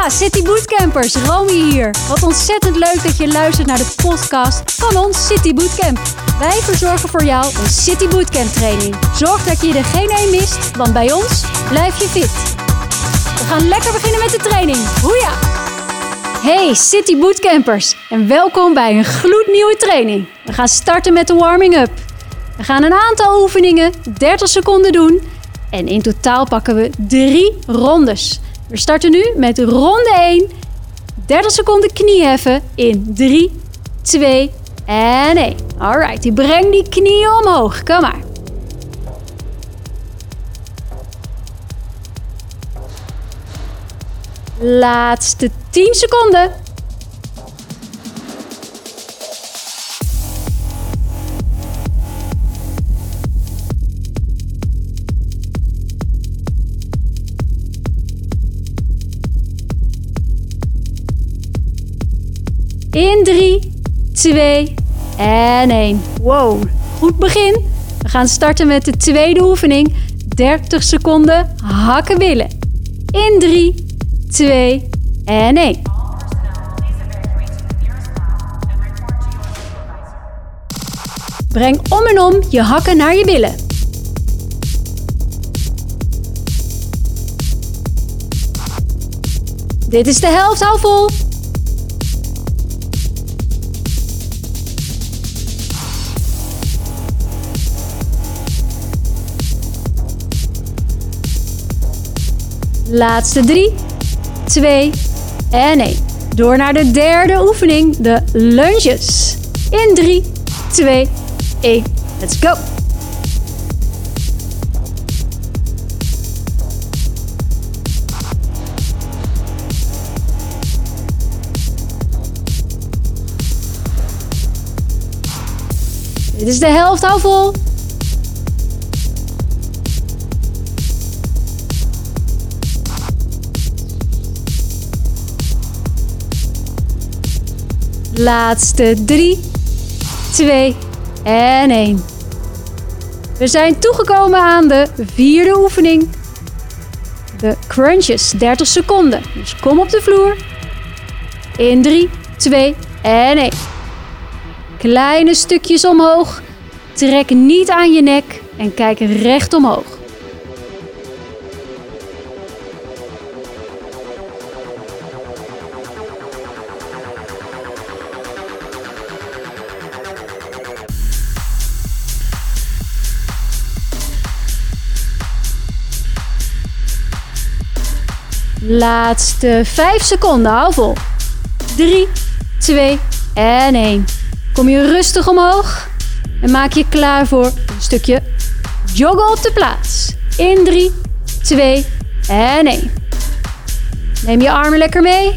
Ja, City Bootcampers, Romy hier. Wat ontzettend leuk dat je luistert naar de podcast van ons City Bootcamp. Wij verzorgen voor jou een City Bootcamp training. Zorg dat je er geen één mist, want bij ons blijf je fit. We gaan lekker beginnen met de training. Hoeja! Hey City Bootcampers en welkom bij een gloednieuwe training. We gaan starten met de warming-up. We gaan een aantal oefeningen 30 seconden doen en in totaal pakken we drie rondes. We starten nu met ronde 1. 30 seconden knieheffen in 3, 2 en 1. Alright, breng die knieën omhoog. Kom maar. Laatste 10 seconden. In 3, 2 en 1. Wow, goed begin. We gaan starten met de tweede oefening. 30 seconden hakken willen. In 3, 2 en 1. Breng om en om je hakken naar je billen. Dit is de helft, hou vol. Laatste 3, 2 en 1. Door naar de derde oefening, de lunges. In 3, 2, 1. Let's go! Dit is de helft, hou vol. Laatste 3, 2 en 1. We zijn toegekomen aan de vierde oefening. De crunches, 30 seconden. Dus kom op de vloer. In 3, 2 en 1. Kleine stukjes omhoog. Trek niet aan je nek en kijk recht omhoog. Laatste 5 seconden, hou vol. 3, 2 en 1. Kom je rustig omhoog en maak je klaar voor een stukje joggen op de plaats. In 3, 2 en 1. Neem je armen lekker mee.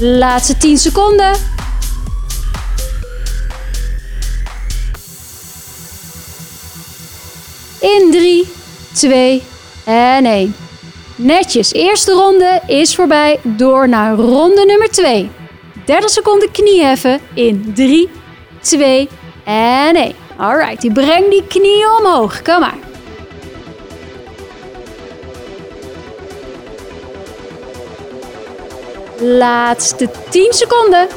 Laatste 10 seconden. In 3, 2 en 1. Netjes, eerste ronde is voorbij. Door naar ronde nummer 2. 30 seconden knieheffen in 3, 2 en 1. Alright, breng die knieën omhoog. Kom maar. Laatste 10 seconden.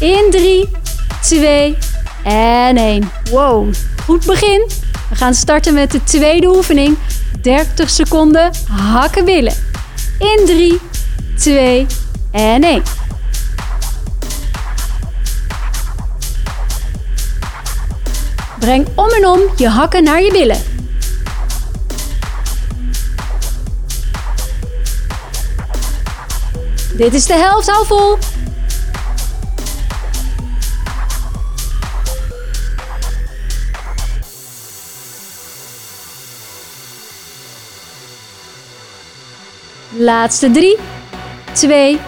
In 3, 2 en 1. Wow, goed begin. We gaan starten met de tweede oefening. 30 seconden hakken willen. In 3, 2 en 1. Breng om en om je hakken naar je billen. Dit is de helft, hou vol. Laatste 3, 2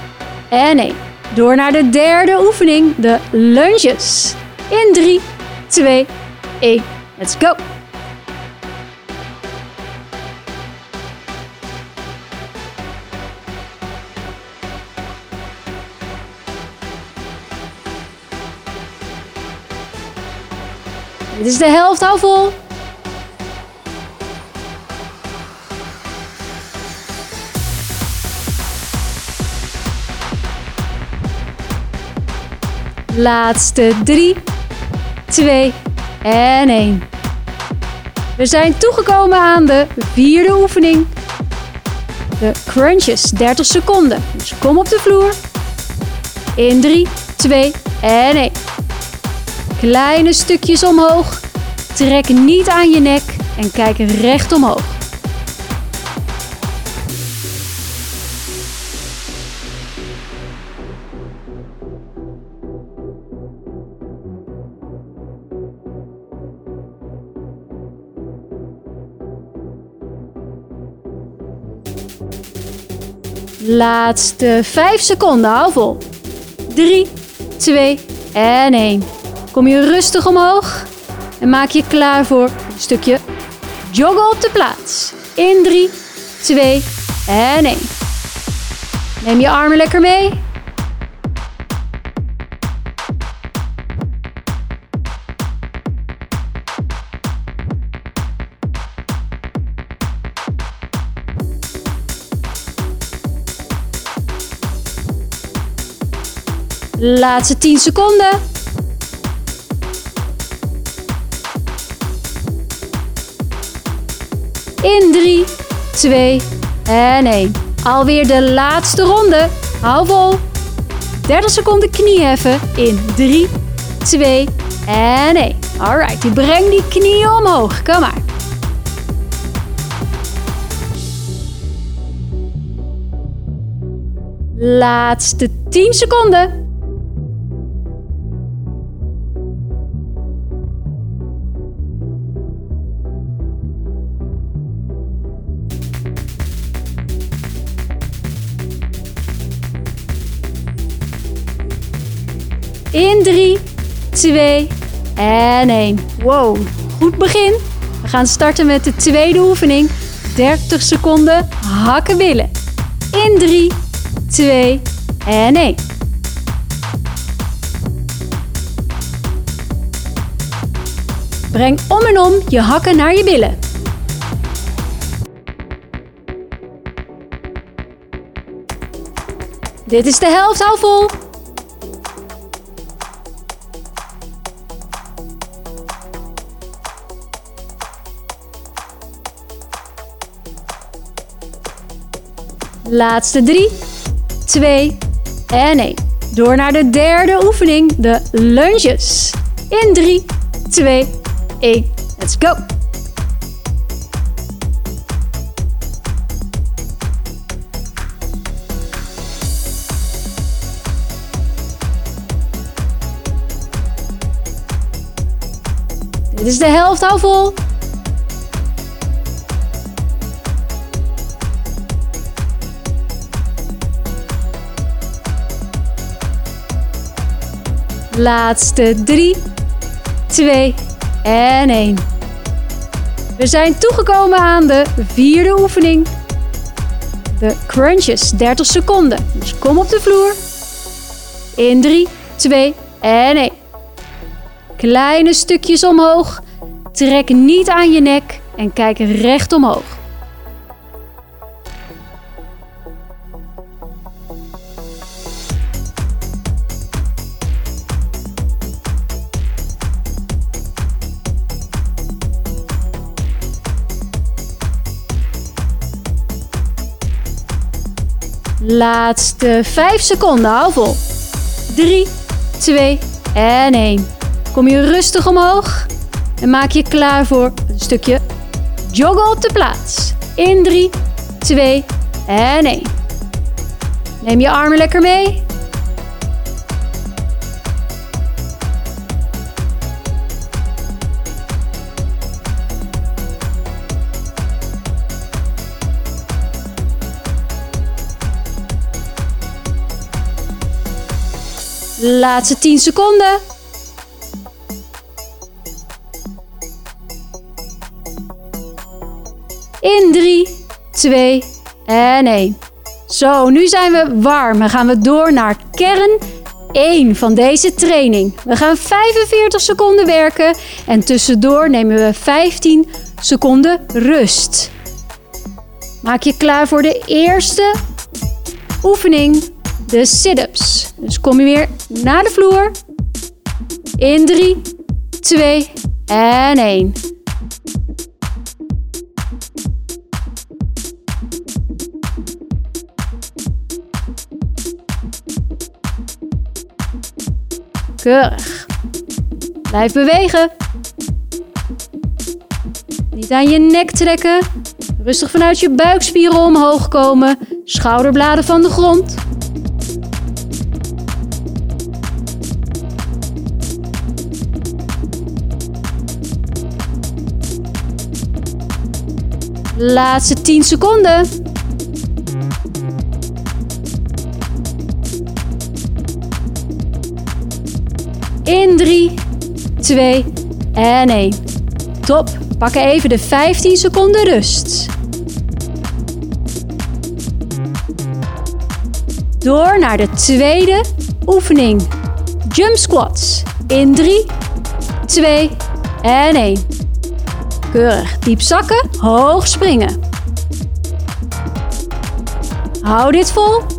en 1. Door naar de derde oefening, de lunges. In 3, 2, 1. Let's go! Dit is de helft, hou vol. Laatste 3, 2 en 1. We zijn toegekomen aan de vierde oefening. De crunches, 30 seconden. Dus kom op de vloer. In 3, 2 en 1. Kleine stukjes omhoog. Trek niet aan je nek en kijk recht omhoog. Laatste 5 seconden, hou vol. 3, 2 en 1. Kom je rustig omhoog en maak je klaar voor een stukje joggen op de plaats. In 3, 2 en 1. Neem je armen lekker mee. Laatste 10 seconden. In 3, 2 en 1. Alweer de laatste ronde. Hou vol. 30 seconden knieheffen. In 3, 2 en 1. Alright, breng die knieën omhoog. Kom maar. Laatste 10 seconden. In 3, 2 en 1. Wow, goed begin. We gaan starten met de tweede oefening. 30 seconden hakken billen. In 3, 2 en 1. Breng om en om je hakken naar je billen. Dit is de helft, hou vol. Laatste 3, 2 en 1. Door naar de derde oefening, de lunges. In 3, 2, 1. Let's go! Dit is de helft, hou vol. Laatste 3, 2 en 1. We zijn toegekomen aan de vierde oefening. De crunches, 30 seconden. Dus kom op de vloer. In 3, 2 en 1. Kleine stukjes omhoog. Trek niet aan je nek en kijk recht omhoog. Laatste 5 seconden, hou vol. 3, 2 en 1. Kom je rustig omhoog en maak je klaar voor een stukje joggen op de plaats. In 3, 2 en 1. Neem je armen lekker mee. Laatste 10 seconden. In 3, 2 en 1. Zo, nu zijn we warm en gaan we door naar kern 1 van deze training. We gaan 45 seconden werken en tussendoor nemen we 15 seconden rust. Maak je klaar voor de eerste oefening, de sit-ups. Dus kom je weer naar de vloer. In 3, 2 en 1. Keurig. Blijf bewegen. Niet aan je nek trekken. Rustig vanuit je buikspieren omhoog komen. Schouderbladen van de grond. Laatste 10 seconden. In 3, 2 en 1. Top. Pak even de 15 seconden rust. Door naar de tweede oefening. Jump squats. In 3, 2 en 1. Keurig. Diep zakken, hoog springen. Hou dit vol.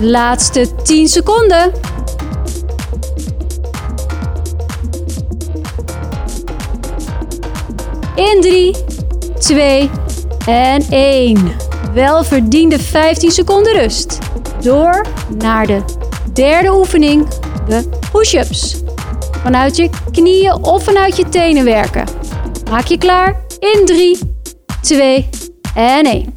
Laatste 10 seconden. In 3, 2 en 1. Welverdiende 15 seconden rust. Door naar de derde oefening, de push-ups. Vanuit je knieën of vanuit je tenen werken. Maak je klaar in 3, 2 en 1.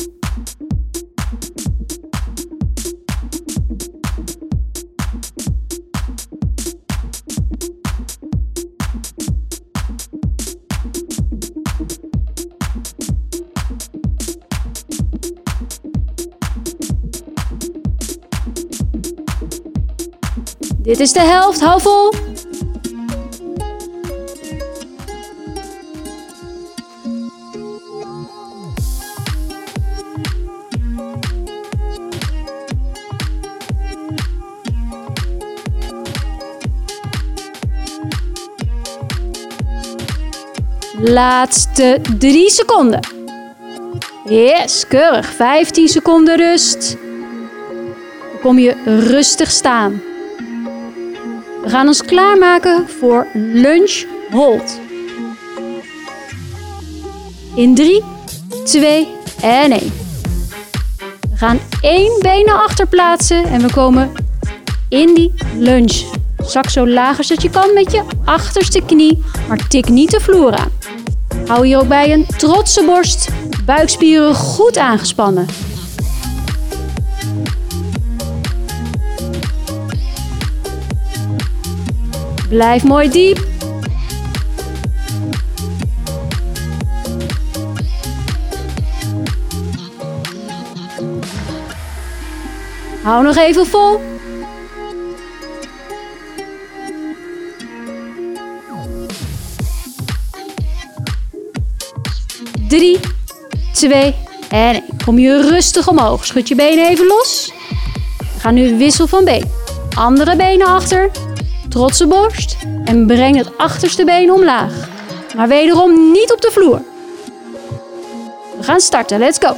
Dit is de helft, hou vol. Laatste 3 seconden. Yes, keurig. 15 seconden rust. Kom je rustig staan. We gaan ons klaarmaken voor lunch hold. In 3, 2 en 1. We gaan één been naar achter plaatsen en we komen in die lunge. Zak zo laag als dat je kan met je achterste knie, maar tik niet de vloer aan. Hou je ook bij een trotse borst, buikspieren goed aangespannen. Blijf mooi diep. Hou nog even vol. Drie, twee en één. Kom je rustig omhoog. Schud je benen even los. Gaan nu wissel van been. Andere benen achter. Trotse borst en breng het achterste been omlaag. Maar wederom niet op de vloer. We gaan starten, let's go.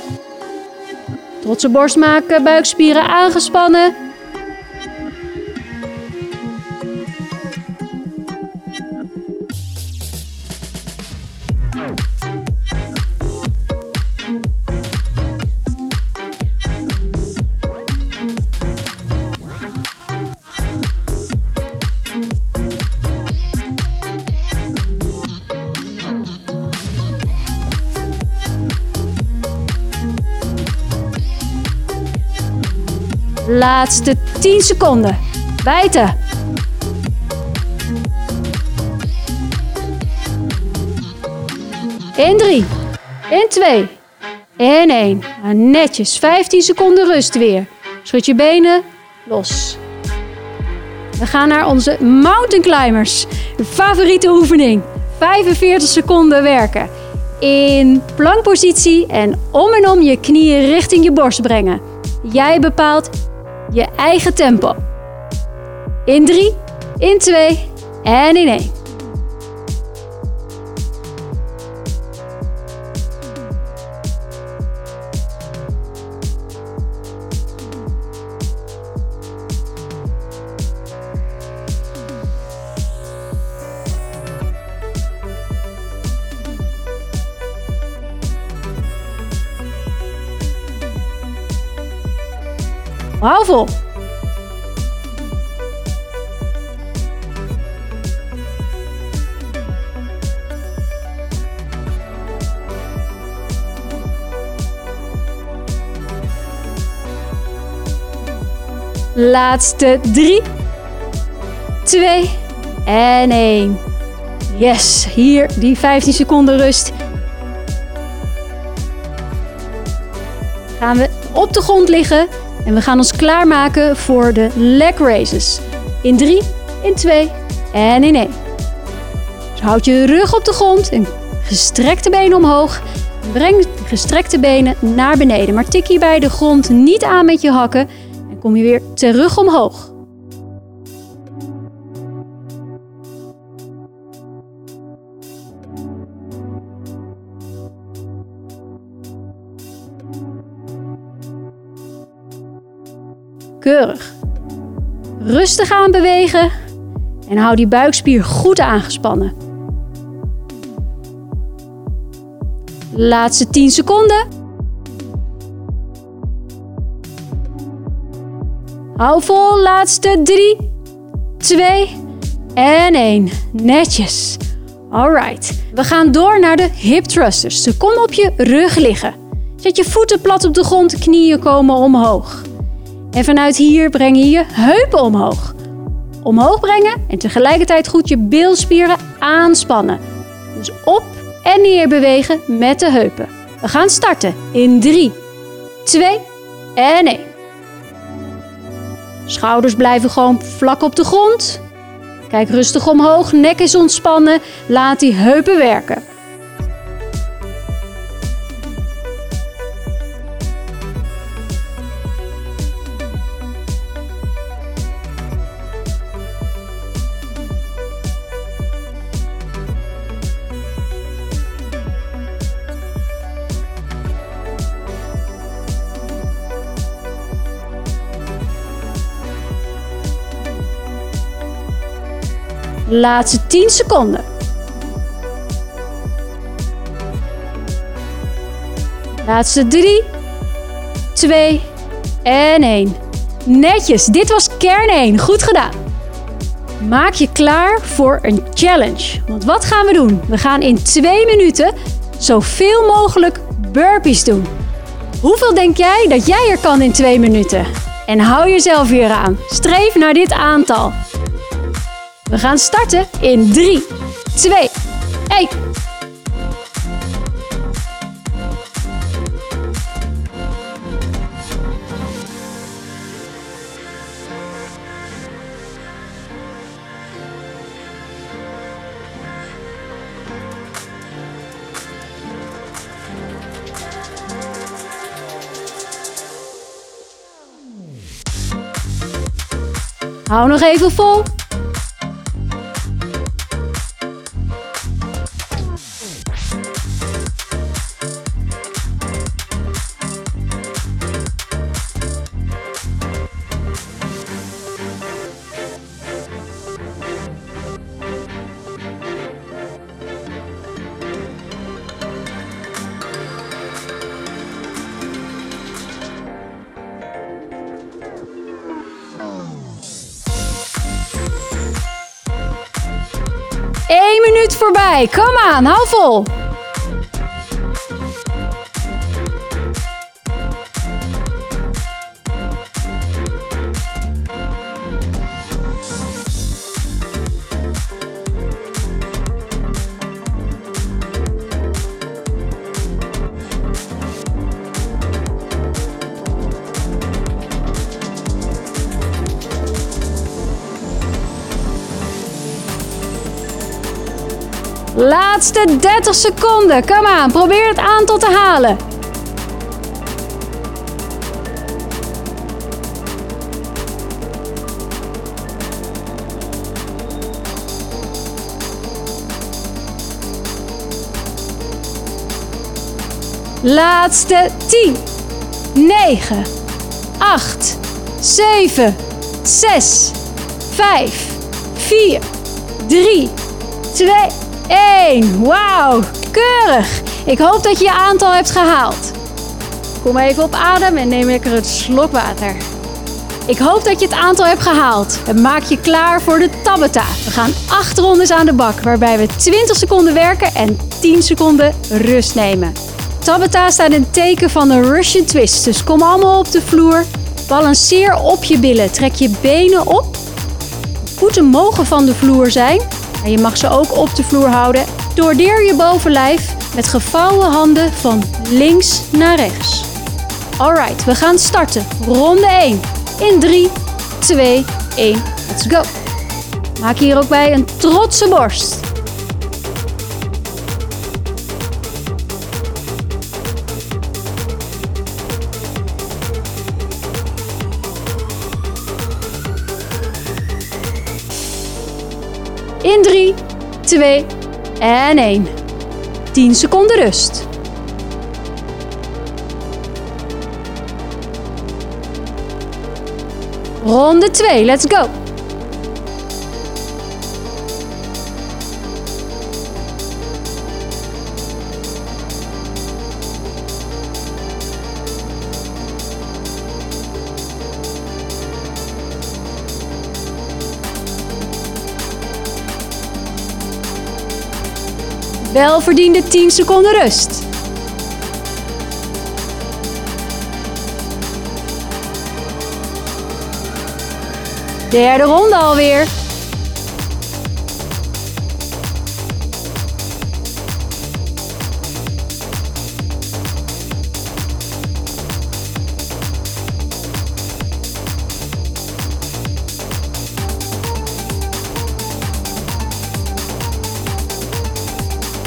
Trotse borst maken, buikspieren aangespannen. Laatste 10 seconden. Bijten. In 3. In 2. In 1. Netjes. 15 seconden rust weer. Schud je benen los. We gaan naar onze mountain climbers. De favoriete oefening. 45 seconden werken. In plankpositie en om en om je knieën richting je borst brengen. Jij bepaalt je eigen tempo. In 3, in 2 en in 1. Hou vol. Laatste 3, 2 en 1. Yes, hier die 15 seconden rust. Gaan we op de grond liggen en we gaan ons klaarmaken voor de leg raises. In 3, in 2 en in 1. Dus houd je rug op de grond en gestrekte benen omhoog. Breng gestrekte benen naar beneden. Maar tik hierbij de grond niet aan met je hakken. En kom je weer terug omhoog. Keurig. Rustig aan bewegen en hou die buikspier goed aangespannen. Laatste 10 seconden. Hou vol, laatste 3, 2 en 1. Netjes. Alright. We gaan door naar de hip thrusters. Ze kom op je rug liggen. Zet je voeten plat op de grond, knieën komen omhoog. En vanuit hier breng je je heupen omhoog. Omhoog brengen en tegelijkertijd goed je bilspieren aanspannen. Dus op en neer bewegen met de heupen. We gaan starten in 3, 2 en 1. Schouders blijven gewoon vlak op de grond. Kijk rustig omhoog, nek is ontspannen. Laat die heupen werken. Laatste 10 seconden. Laatste 3, 2 en 1. Netjes, dit was kern 1. Goed gedaan. Maak je klaar voor een challenge. Want wat gaan we doen? We gaan in 2 minuten zoveel mogelijk burpees doen. Hoeveel denk jij dat jij er kan in 2 minuten? En hou jezelf weer aan. Streef naar dit aantal. We gaan starten in 3, 2, 1. Hou nog even vol. voorbij. Kom aan, hou vol. Laatste 30 seconden. Kom aan, probeer het aantal te halen. Laatste 10, 9, 8, 7, 6, 5, 4, 3, 2, 1. Wauw, keurig. Ik hoop dat je je aantal hebt gehaald. Kom even op adem en neem lekker een slok water. Ik hoop dat je het aantal hebt gehaald. En maak je klaar voor de Tabata. We gaan 8 rondes aan de bak, waarbij we 20 seconden werken en 10 seconden rust nemen. Tabata staat in het teken van de Russian twist. Dus kom allemaal op de vloer. Balanceer op je billen. Trek je benen op. Voeten mogen van de vloer zijn. En je mag ze ook op de vloer houden. Doordeer je bovenlijf met gevouwen handen van links naar rechts. Alright, we gaan starten. Ronde 1. In 3, 2, 1. Let's go. Maak hier ook bij een trotse borst. In 3, 2 en 1. 10 seconden rust. Ronde 2, let's go. Welverdiende 10 seconden rust. Derde ronde alweer.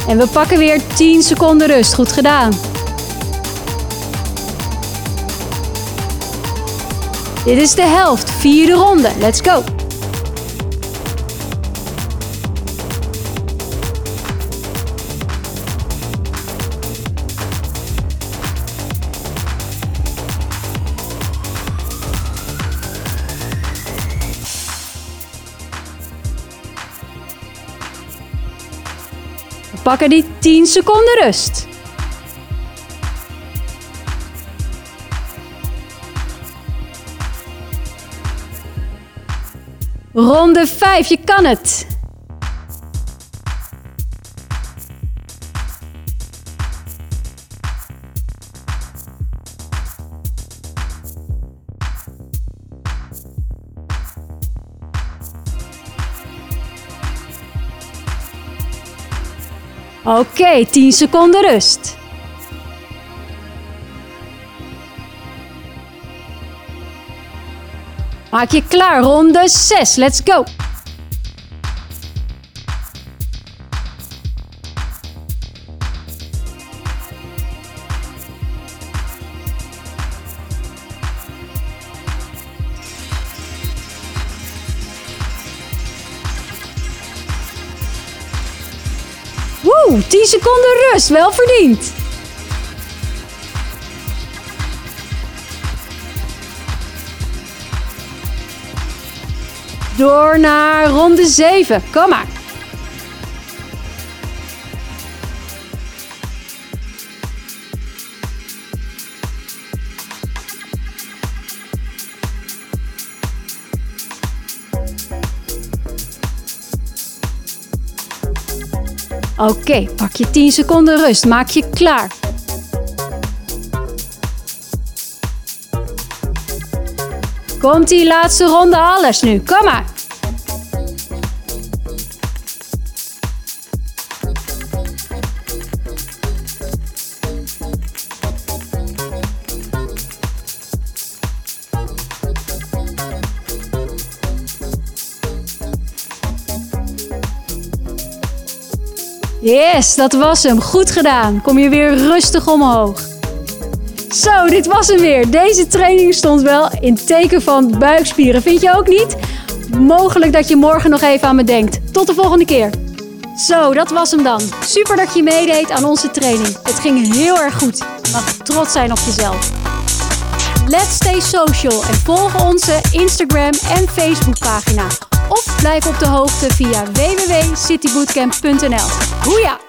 En we pakken weer 10 seconden rust. Goed gedaan. Dit is de helft, vierde ronde. Let's go. Pakken die 10 seconden rust. Ronde 5, je kan het. Oké, okay, 10 seconden rust. Maak je klaar, ronde 6. Let's go. Woe, 10 seconden rust, wel verdiend. Door naar ronde 7. Kom maar. Oké, pak je 10 seconden rust. Maak je klaar. Komt die laatste ronde alles nu. Kom maar. Yes, dat was hem. Goed gedaan. Kom je weer rustig omhoog. Zo, dit was hem weer. Deze training stond wel in teken van buikspieren. Vind je ook niet? Mogelijk dat je morgen nog even aan me denkt. Tot de volgende keer. Zo, dat was hem dan. Super dat je meedeed aan onze training. Het ging heel erg goed. Je mag trots zijn op jezelf. Let's stay social en volg onze Instagram en Facebook pagina. Of blijf op de hoogte via www.citybootcamp.nl. Hoeja!